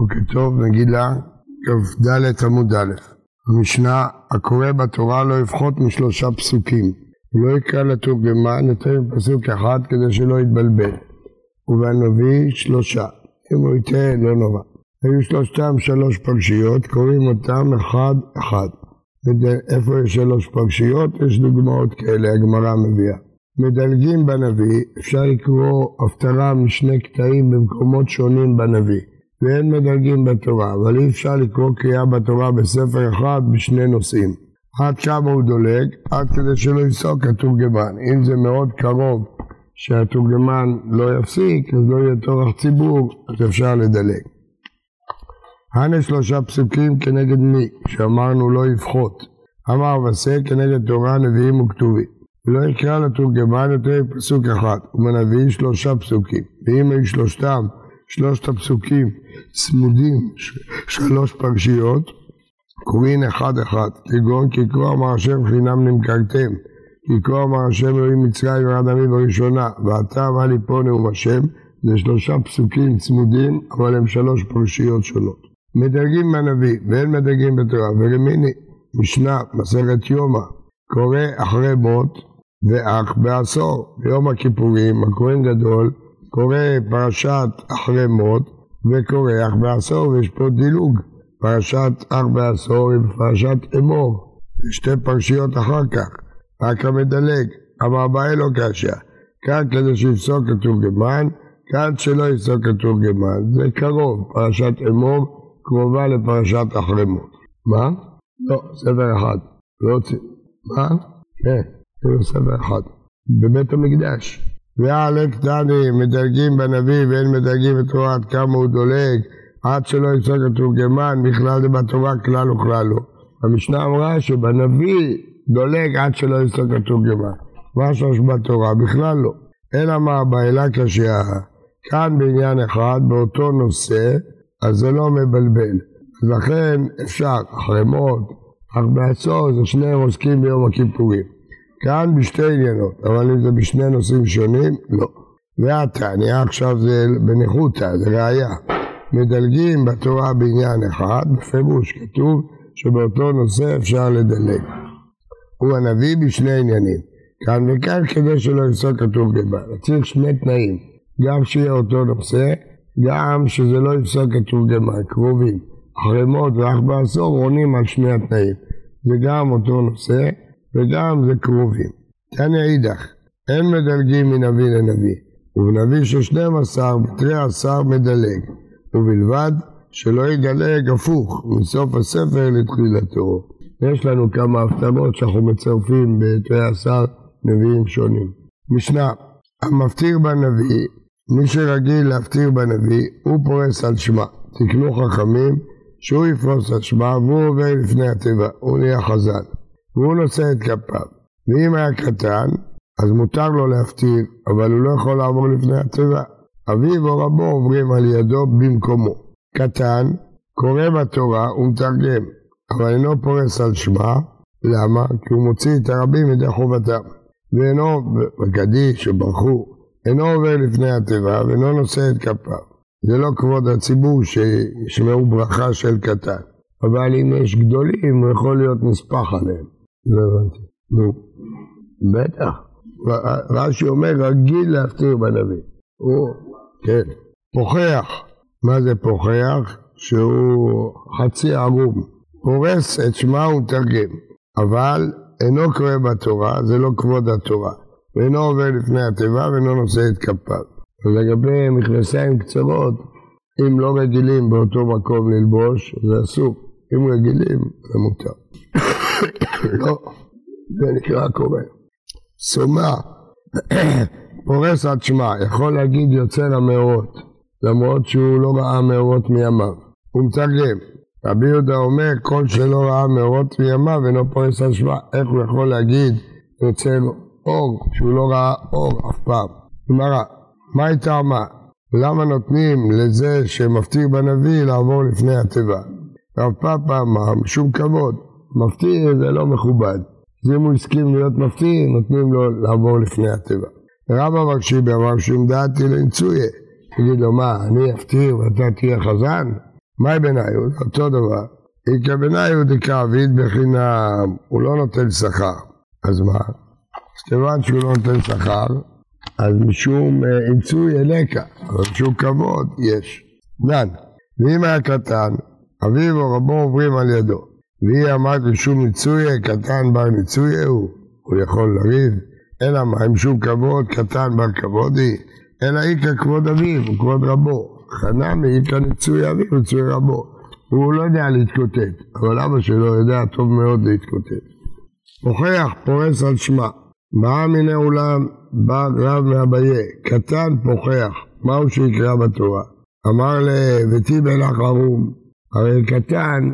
בוקר טוב, מגילה, כ"ד עמוד א'. המשנה, הקורא בתורה לא יפחות משלושה פסוקים. לא יקרא לתורגמן יותר מפסוק אחד כדי שלא יתבלבל. ובנביא שלושה. אם הוא יטעה לא נורא. היו שלושתם שלוש פרשיות, קוראים אותם אחד אחד. איפה יש שלוש פרשיות? יש דוגמאות כאלה, הגמרא מביאה. מדלגים בנביא, אפשר לקרוא הפטרה משני קטעים במקומות שונים בנביא. ואין מדלגים בתורה, אבל אי אפשר לקרוא קריאה בתורה בספר אחד בשני נושאים. עד שם הוא דולג, עד כדי שלא יפסוק התורגמן. אם זה מאוד קרוב שהתורגמן לא יפסיק, אז לא יהיה טורח ציבור, אז אפשר לדלג. הנה שלושה פסוקים כנגד מי, שאמרנו לא יפחות. אמר ועשה כנגד תורה, נביאים וכתובים. ולא יקרא לתורגמן יותר פסוק אחד, ומנביא שלושה פסוקים. ואם היו שלושתם שלושת הפסוקים צמודים, שלוש פרשיות, קוראים אחד אחד, כגון כי כה אמר השם חינם נמכרתם, כי כה אמר השם אלוהים מצרים ירד עמי בראשונה, ואתה אמר לי פה נאום השם, זה שלושה פסוקים צמודים, אבל הם שלוש פרשיות שונות. מדרגים בנביא, ואין מדרגים בתורה, ולמיני, משנה, מסכת יומא, קורא אחרי מות, ואח בעשור, ביום הכיפורים, הכהן גדול, קורא פרשת אחרי מות וקורא אח בעשור, ויש פה דילוג, פרשת אח בעשור עם פרשת אמור, שתי פרשיות אחר כך, רק המדלג, אמר באי לא קשה, כאן כדי שיפסוק התורגמן, כאן שלא יפסוק התורגמן, זה קרוב, פרשת אמור קרובה לפרשת אחרי מות. מה? לא, ספר אחד, לא רוצים. מה? כן, ספר אחד, בבית המקדש. ועלק דני מדלגים בנביא ואין מדלגים בתורה עד כמה הוא דולג עד שלא יצא כתורגמן בכלל זה בתורה כלל וכלל לא. המשנה אמרה שבנביא דולג עד שלא יצא כתורגמן. מה שיש בתורה? בכלל לא. אלא מה באלה קשה. כאן בעניין אחד באותו נושא אז זה לא מבלבל. לכן אפשר אחרי מות, אך בעשור זה שניהם עוסקים ביום הכיפורים. כאן בשתי עניינות, אבל אם זה בשני נושאים שונים, לא. והתניא עכשיו זה בניחותא, זה ראייה. מדלגים בתורה בעניין אחד, בפירוש כתוב שבאותו נושא אפשר לדלג. הוא הנביא בשני עניינים, כאן וכאן כדי שלא יפסוק כתוב גבל. צריך שני תנאים, גם שיהיה אותו נושא, גם שזה לא יפסוק כתוב גבל, קרובים. אחרי מות ואח בעשור עונים על שני התנאים. זה גם אותו נושא, וגם זה קרובים. תניא אידך, אין מדלגים מנביא לנביא, ובנביא של 12 בתרי עשר מדלג, ובלבד שלא ידלג הפוך מסוף הספר לתחילתו. יש לנו כמה הפתעות שאנחנו מצרפים בתרי עשר נביאים שונים. משנה, המפטיר בנביא, מי שרגיל להפטיר בנביא, הוא פורס על שמה. תקנו חכמים שהוא יפרוס על שמה והוא עובר לפני התיבה, הוא נהיה חזן. והוא נושא את כפיו. ואם היה קטן, אז מותר לו להפטיר, אבל הוא לא יכול לעבור לפני התיבה. אביו או רבו עוברים על ידו במקומו. קטן, קורא בתורה ומתרגם, אבל אינו פורס על שמה, למה? כי הוא מוציא את הרבים מידי חובתם. ואינו, בקדיש או ברכו, אינו עובר לפני התיבה ואינו נושא את כפיו. זה לא כבוד הציבור שישמעו ברכה של קטן. אבל אם יש גדולים, הוא יכול להיות נספח עליהם. לא הבנתי. נו. בטח. רש"י אומר רגיל להפטיר בנביא. הוא, כן. פוחח. מה זה פוחח? שהוא חצי ערום. פורס את שמה ומתרגם. אבל אינו קורא בתורה, זה לא כבוד התורה. ואינו עובר לפני התיבה ואינו נושא את כפיו. ולגבי מכנסיים קצרות, אם לא רגילים באותו מקום ללבוש, זה אסור. אם רגילים, זה מותר. לא, זה נקרא קורא. סומה, פורס עד שמע, יכול להגיד יוצא למאורות, למרות שהוא לא ראה מאורות מימיו. הוא מתרגם. רבי יהודה אומר, כל שלא ראה מאורות מימיו אינו פורס עד שמע. איך הוא יכול להגיד יוצא אור, שהוא לא ראה אור אף פעם? גמרא, מה היא טעמה? למה נותנים לזה שמפטיר בנביא לעבור לפני התיבה? רב פאפה אמר, משום כבוד, מפטיר זה לא מכובד. אז אם הוא הסכים להיות מפטיר, נותנים לו לעבור לפני הטבע. רבא מקשיבי אמר שאם דעתי לנצויה, תגיד לו מה, אני אפטיר ואתה תהיה חזן? מהי בניוד? אותו דבר. איכא בניוד איכא עביד בחינם, הוא לא נותן שכר. אז מה? אז כיוון שהוא לא נותן שכר, אז משום עיצוי אה, אלקה, אבל משום כבוד יש. דן, ואם היה קטן, אביו או רבו עוברים על ידו, והיא אמרת משום מיצוי, קטן בר מיצוי הוא, הוא יכול לריב, אלא מה, משום כבוד, קטן בר כבוד היא, אלא איכא כבוד אביו וכבוד רבו, חנמי איכא ניצוי אביו וניצוי רבו. הוא לא יודע להתקוטט, אבל אבא שלו יודע טוב מאוד להתקוטט. הוכח פורס על שמה, באה מן העולם, בא רב מאביי, קטן פוכח, מהו שיקרא בתורה? אמר לביתי בלך ערום, הרי קטן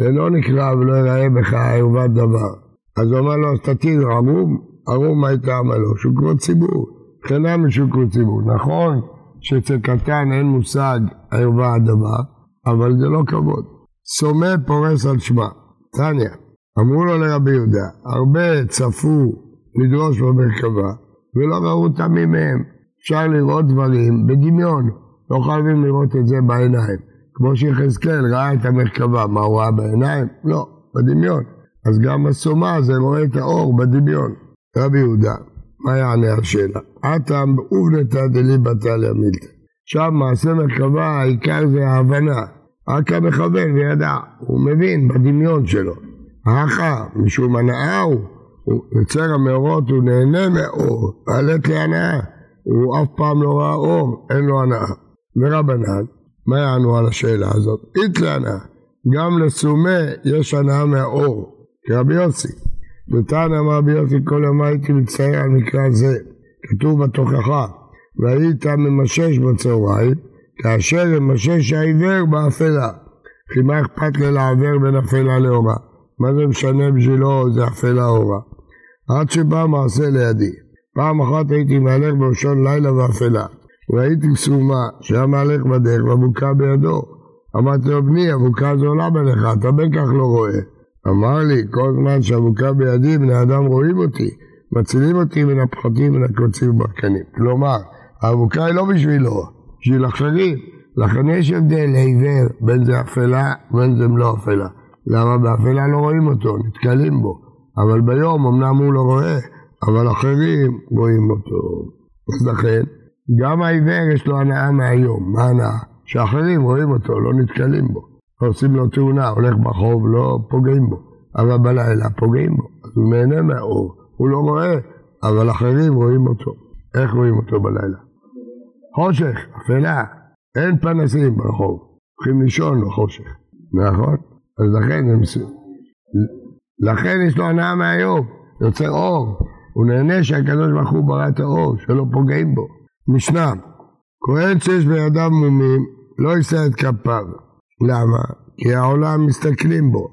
זה לא נקרא ולא יראה בך ערובת דבר. אז הוא אמר לו, תטיל ערום, ערום מה הייתה לו? שוקרו ציבור, חינם משוקרו ציבור. נכון שאצל קטן אין מושג ערובת דבר, אבל זה לא כבוד. סומא פורס על שמה, תניא, אמרו לו לרבי יהודה, הרבה צפו לדרוש במרכבה, ולא ראו תמים מהם. אפשר לראות דברים בדמיון, לא חייבים לראות את זה בעיניים. כמו שיחזקאל ראה את המרכבה, מה הוא ראה בעיניים? לא, בדמיון. אז גם הסומה זה רואה את האור בדמיון. רבי יהודה, מה יענה השאלה? אטם אובנתא דליבתא מילתא. שם מעשה מרכבה, העיקר זה ההבנה. רק המכוון וידע, הוא מבין בדמיון שלו. האחה, משום הנאה הוא, יוצר המאורות, הוא נהנה מאור, העלית להנאה. הוא אף פעם לא ראה אור, אין לו הנאה. ורבנן, מה יענו על השאלה הזאת? איתלנה, גם לסומה יש הנאה מהאור, כרבי יוסי. ותנא אמר רבי יוסי כל יום הייתי מצטער על מקרא זה, כתוב בתוכחה, והיית ממשש בצהריים, כאשר ימשש העיוור באפלה. כי מה אכפת לי לעוור בין אפלה לאורה? מה זה משנה בשבילו זה אפלה אורה? עד שבא מעשה לידי. פעם אחת הייתי מהלך בראשון לילה באפלה. ראיתי סומה שהיה מהלך בדרך והבוקה בידו. אמרתי לו, בני, הבוקה הזו עולה בלך, אתה בכך לא רואה. אמר לי, כל זמן שהבוקה בידי, בני אדם רואים אותי, מצילים אותי מן הפחתים מן הקוצים וברקנים. כלומר, הבוקה היא לא בשבילו, בשביל אחרים. לכן יש הבדל לעיוור בין זה אפלה ובין זה לא אפלה. למה באפלה לא רואים אותו, נתקלים בו. אבל ביום אמנם הוא לא רואה, אבל אחרים רואים אותו. אז לכן, גם העיוור יש לו הנאה מהיום. מה הנאה? שאחרים רואים אותו, לא נתקלים בו. עושים לו תאונה, הולך ברחוב, לא פוגעים בו. אבל בלילה פוגעים בו, אז הוא נהנה מהאור. הוא לא רואה, אבל אחרים רואים אותו. איך רואים אותו בלילה? חושך, אפלה, אין פנסים ברחוב. הולכים לישון בחושך, נכון? אז לכן הם... לכן יש לו הנאה מהיום, יוצר אור. הוא נהנה שהקדוש ברוך הוא ברא את האור, שלא פוגעים בו. משנה, כהן שיש בידיו מומים, לא יישא את כפיו. למה? כי העולם מסתכלים בו,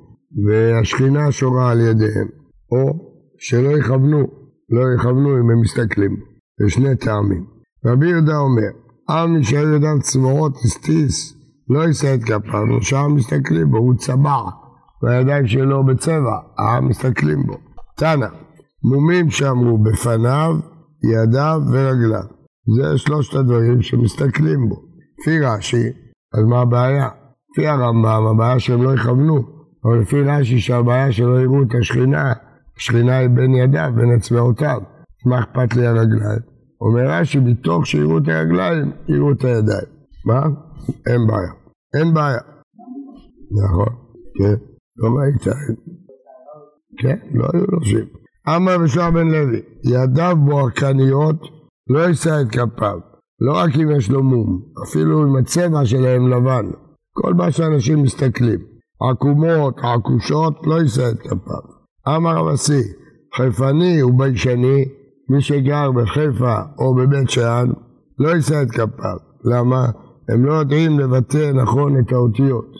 והשכינה שורה על ידיהם. או שלא יכוונו, לא יכוונו אם הם מסתכלים בו. יש שני טעמים. רבי יהודה אומר, עם יישאר ידיו צבועות הסטיס, לא יישא את כפיו, ושם מסתכלים בו, הוא צבע, והידיים שלו בצבע, העם מסתכלים בו. תנא, מומים שאמרו בפניו, ידיו ורגליו. זה שלושת הדברים שמסתכלים בו. לפי רש"י, אז מה הבעיה? לפי הרמב"ם, הבעיה שהם לא יכוונו, אבל לפי רש"י שהבעיה שלא יראו את השכינה, השכינה היא בין ידיו, בין אצבעותיו, מה אכפת לי הרגליים? אומר רש"י, מתוך שיראו את הרגליים, יראו את הידיים. מה? אין בעיה. אין בעיה. נכון, כן. לא ראית. כן, לא היו לובשים. אמר בשער בן לוי, ידיו בוהקניות לא יישא את כפיו, לא רק אם יש לו מום, אפילו אם הצבע שלהם לבן, כל מה שאנשים מסתכלים, עקומות, עקושות, לא יישא את כפיו. אמר רבסי, חיפני וביישני, מי שגר בחיפה או בבית שאן, לא יישא את כפיו. למה? הם לא יודעים לבטא נכון את האותיות.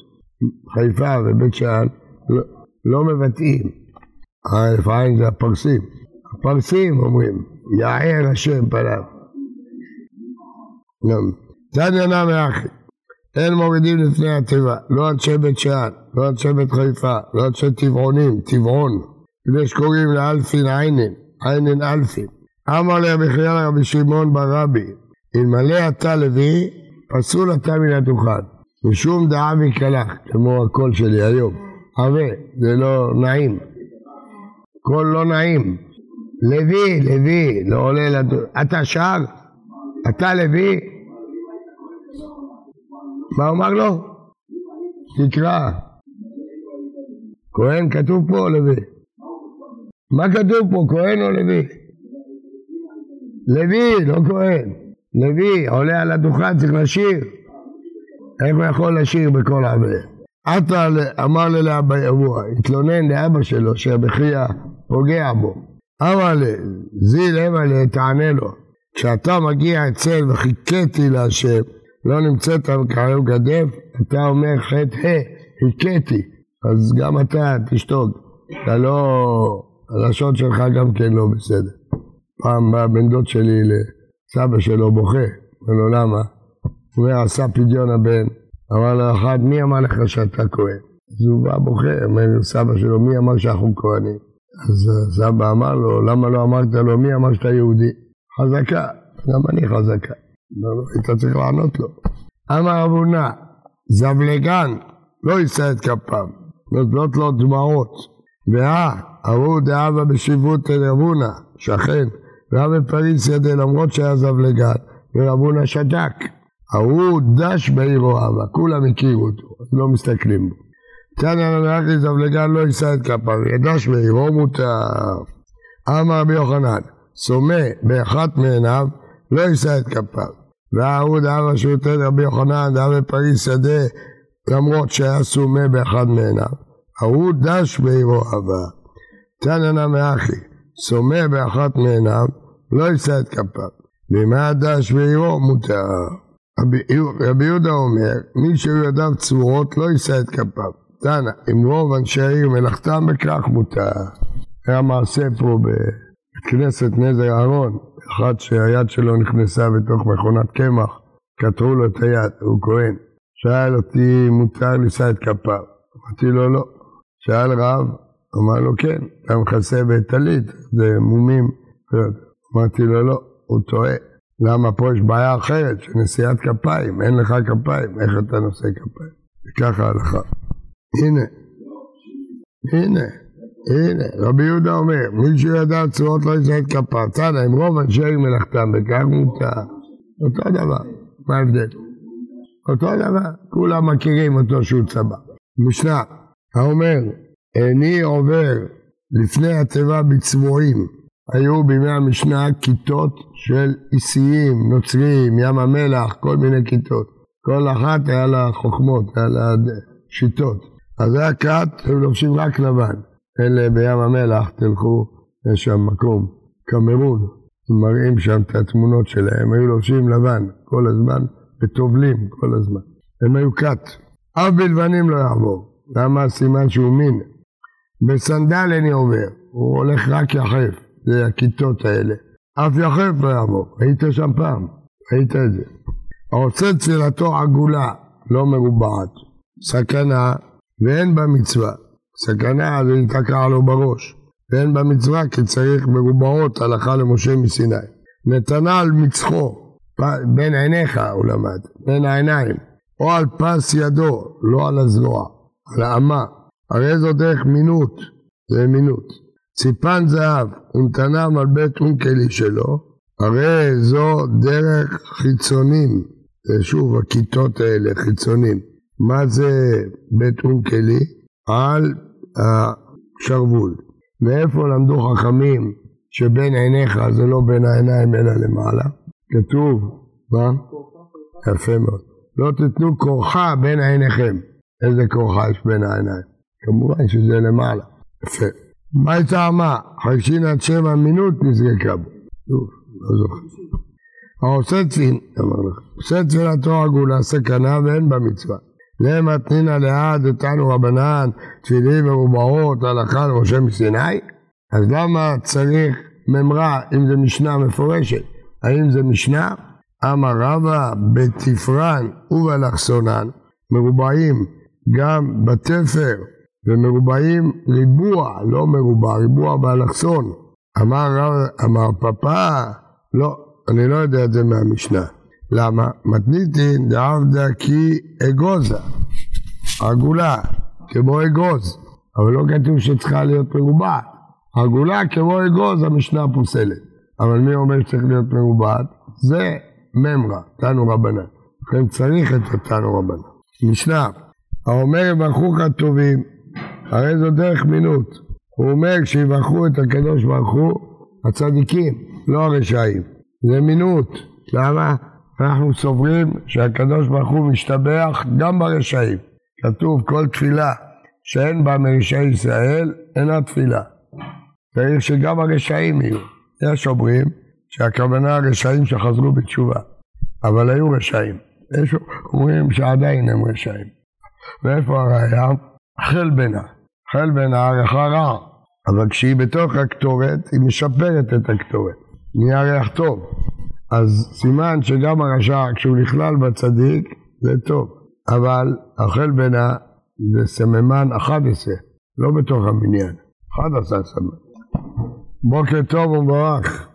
חיפה ובית שאן לא, לא מבטאים. האלף עין זה הפרסים. הפרסים אומרים, יער השם פניו. תניא נמי אחי, אין מורידים לפני התיבה, לא אנשי בית שאן, לא אנשי בית חיפה, לא אנשי טבעונים, טבעון, כדי שקוראים לאלפין עינין, עינין אלפין. אמר לי רבי חייא לרבי שמעון ברבי, אלמלא אתה לוי, פסול אתה מן הדוכן. ושום דעה ויקלח, כמו הקול שלי היום. עבה, זה לא נעים. קול לא נעים. לוי, לוי, לא עולה לדור. אתה שר? אתה לוי? מה אמר לו? תקרא. כהן כתוב פה או לוי? מה כתוב פה, כהן או לוי? לוי, לא כהן. לוי, עולה על הדוכן, צריך לשיר. איך הוא יכול לשיר בכל הרבה? עטה אמר לאבא יבוע, התלונן לאבא שלו שהבכייה פוגע בו. אמר זיל אמא תענה לו, כשאתה מגיע אצל וחיכיתי להשם, לא נמצאת מקרב גדף, אתה אומר חטא חיכיתי, אז גם אתה תשתוק, אתה לא, הלשון שלך גם כן לא בסדר. פעם בא בן דוד שלי לסבא שלו בוכה, אומר לו למה? הוא אומר עשה פדיון הבן, אמר לו אחד מי אמר לך שאתה כהן? אז הוא בא בוכה, אומר לסבא שלו מי אמר שאנחנו כהנים? אז סבא אמר לו למה לא אמרת לו מי אמר שאתה יהודי? חזקה, גם אני חזקה. לא, לא, היית צריך לענות לו. אמר אבונה, זבלגן לא יישא את כפיו, נותנות לו דמעות. והא, אמרו דאבה בשיבות אל אבונה, שכן, ואה בפריס ידי למרות שהיה זבלגן, ורבונה שתק. ההוא דש בעירו אבא, כולם הכירו אותו, לא מסתכלים בו. תניא למלאכי זבלגן לא יישא את כפיו, ידש בעירו מותר. אמר רבי יוחנן, סומה באחת מעיניו, לא יישא את כפיו. וההוא דאבה שירותי רבי יוחנן, דאבה בפריס שדה, למרות שהיה סומה באחד מעיניו. ההוא דש בעירו אבא. תניא למלאכי, סומה באחת מעיניו, לא יישא את כפיו. היה דש בעירו מותר. רבי יהודה אומר, מי שהיו ידיו צבועות לא יישא את כפיו. תנא, אם רוב אנשי העיר מלאכתם בכך מותר. היה מעשה פה בכנסת נזר אהרון, אחד שהיד שלו נכנסה בתוך מכונת קמח, קטרו לו את היד, הוא כהן. שאל אותי, מותר לישא את כפיו? אמרתי לו, לא. שאל רב, אמר לו, כן, אתה מכסה בטלית, זה מומים. אמרתי לו, לא, הוא טועה. למה פה יש בעיה אחרת, של נשיאת כפיים, אין לך כפיים, איך אתה נושא כפיים? וככה ההלכה. הנה, הנה, הנה, רבי יהודה אומר, מי שידע צורות לא את כפיו, תנא, אם רוב אנשי מלאכתם בכך מותר, אותו דבר, מה ההבדל? אותו דבר, כולם מכירים אותו שהוא צבא. משנה, האומר, איני עובר לפני התיבה בצבועים, היו בימי המשנה כיתות של איסיים, נוצרים, ים המלח, כל מיני כיתות. כל אחת היה לה חוכמות, היה לה שיטות. אז זה הכת, הם לובשים רק לבן. אלה בים המלח, תלכו, יש שם מקום, קמרון, מראים שם את התמונות שלהם, היו לובשים לבן כל הזמן, וטובלים כל הזמן. הם היו כת. אף בלבנים לא יעבור. למה הסימן שהוא מין? בסנדל איני עובר, הוא הולך רק יחף. זה הכיתות האלה. אף יחף לא יעבור, היית שם פעם, ראית את זה. העושה תפילתו עגולה, לא מרובעת, סכנה ואין בה מצווה. סכנה זה יתקע לו בראש, ואין בה מצווה כי צריך מרובעות הלכה למשה מסיני. נתנה על מצחו, בין עיניך הוא למד, בין העיניים, או על פס ידו, לא על הזרוע, על האמה. הרי זו דרך מינות, זה מינות. ציפן זהב ונתנם על בית שלו, הרי זו דרך חיצונים, שוב הכיתות האלה חיצונים. מה זה בית אונקלי? על השרוול. מאיפה למדו חכמים שבין עיניך זה לא בין העיניים אלא למעלה? כתוב, מה? יפה מאוד. לא תיתנו כורחה בין עיניכם. איזה כורחה יש בין העיניים? כמובן שזה למעלה. יפה. מה הייתה אמה? חיישין עד שם אמינות נזרקה בו. לא זוכר. העושה תפילין, אמר לך, עושה תפילתו עגולה סכנה ואין בה מצווה. למה תנינא לעד אותנו רבנן תפילים מרובעות הלכה למשה מסיני? אז למה צריך ממרה אם זה משנה מפורשת? האם זה משנה? אמר רבא בתפרן ובאלכסונן מרובעים גם בתפר ומרובעים ריבוע, לא מרובע, ריבוע באלכסון. אמר, אמר פפא, לא, אני לא יודע את זה מהמשנה. למה? מתניתין דעבדה כי אגוזה, עגולה, כמו אגוז, אבל לא כתוב שצריכה להיות מרובעת. עגולה כמו אגוז המשנה פוסלת, אבל מי אומר שצריך להיות מרובעת? זה ממרא, תנו רבנן. לכן צריך את התנו רבנן. משנה, האומר יברכוך טובים, הרי זו דרך מינות. הוא אומר כשיברכו את הקדוש ברוך הוא הצדיקים, לא הרשעים. זה מינות. למה? אנחנו סוברים שהקדוש ברוך הוא משתבח גם ברשעים. כתוב כל תפילה שאין בה מרשעי ישראל, אינה תפילה. צריך שגם הרשעים יהיו. יש אומרים שהכוונה הרשעים שחזרו בתשובה, אבל היו רשעים. יש אומרים שעדיין הם רשעים. ואיפה הראייה? חלבנה. חלבנה ערכה רע, אבל כשהיא בתוך הקטורת, היא משפרת את הקטורת. נהיה ריח טוב. אז סימן שגם הרשע, כשהוא נכלל בצדיק, זה טוב. אבל החלבנה זה סממן 11, לא בתוך המניין. 11 סממן. בוקר טוב ומברך.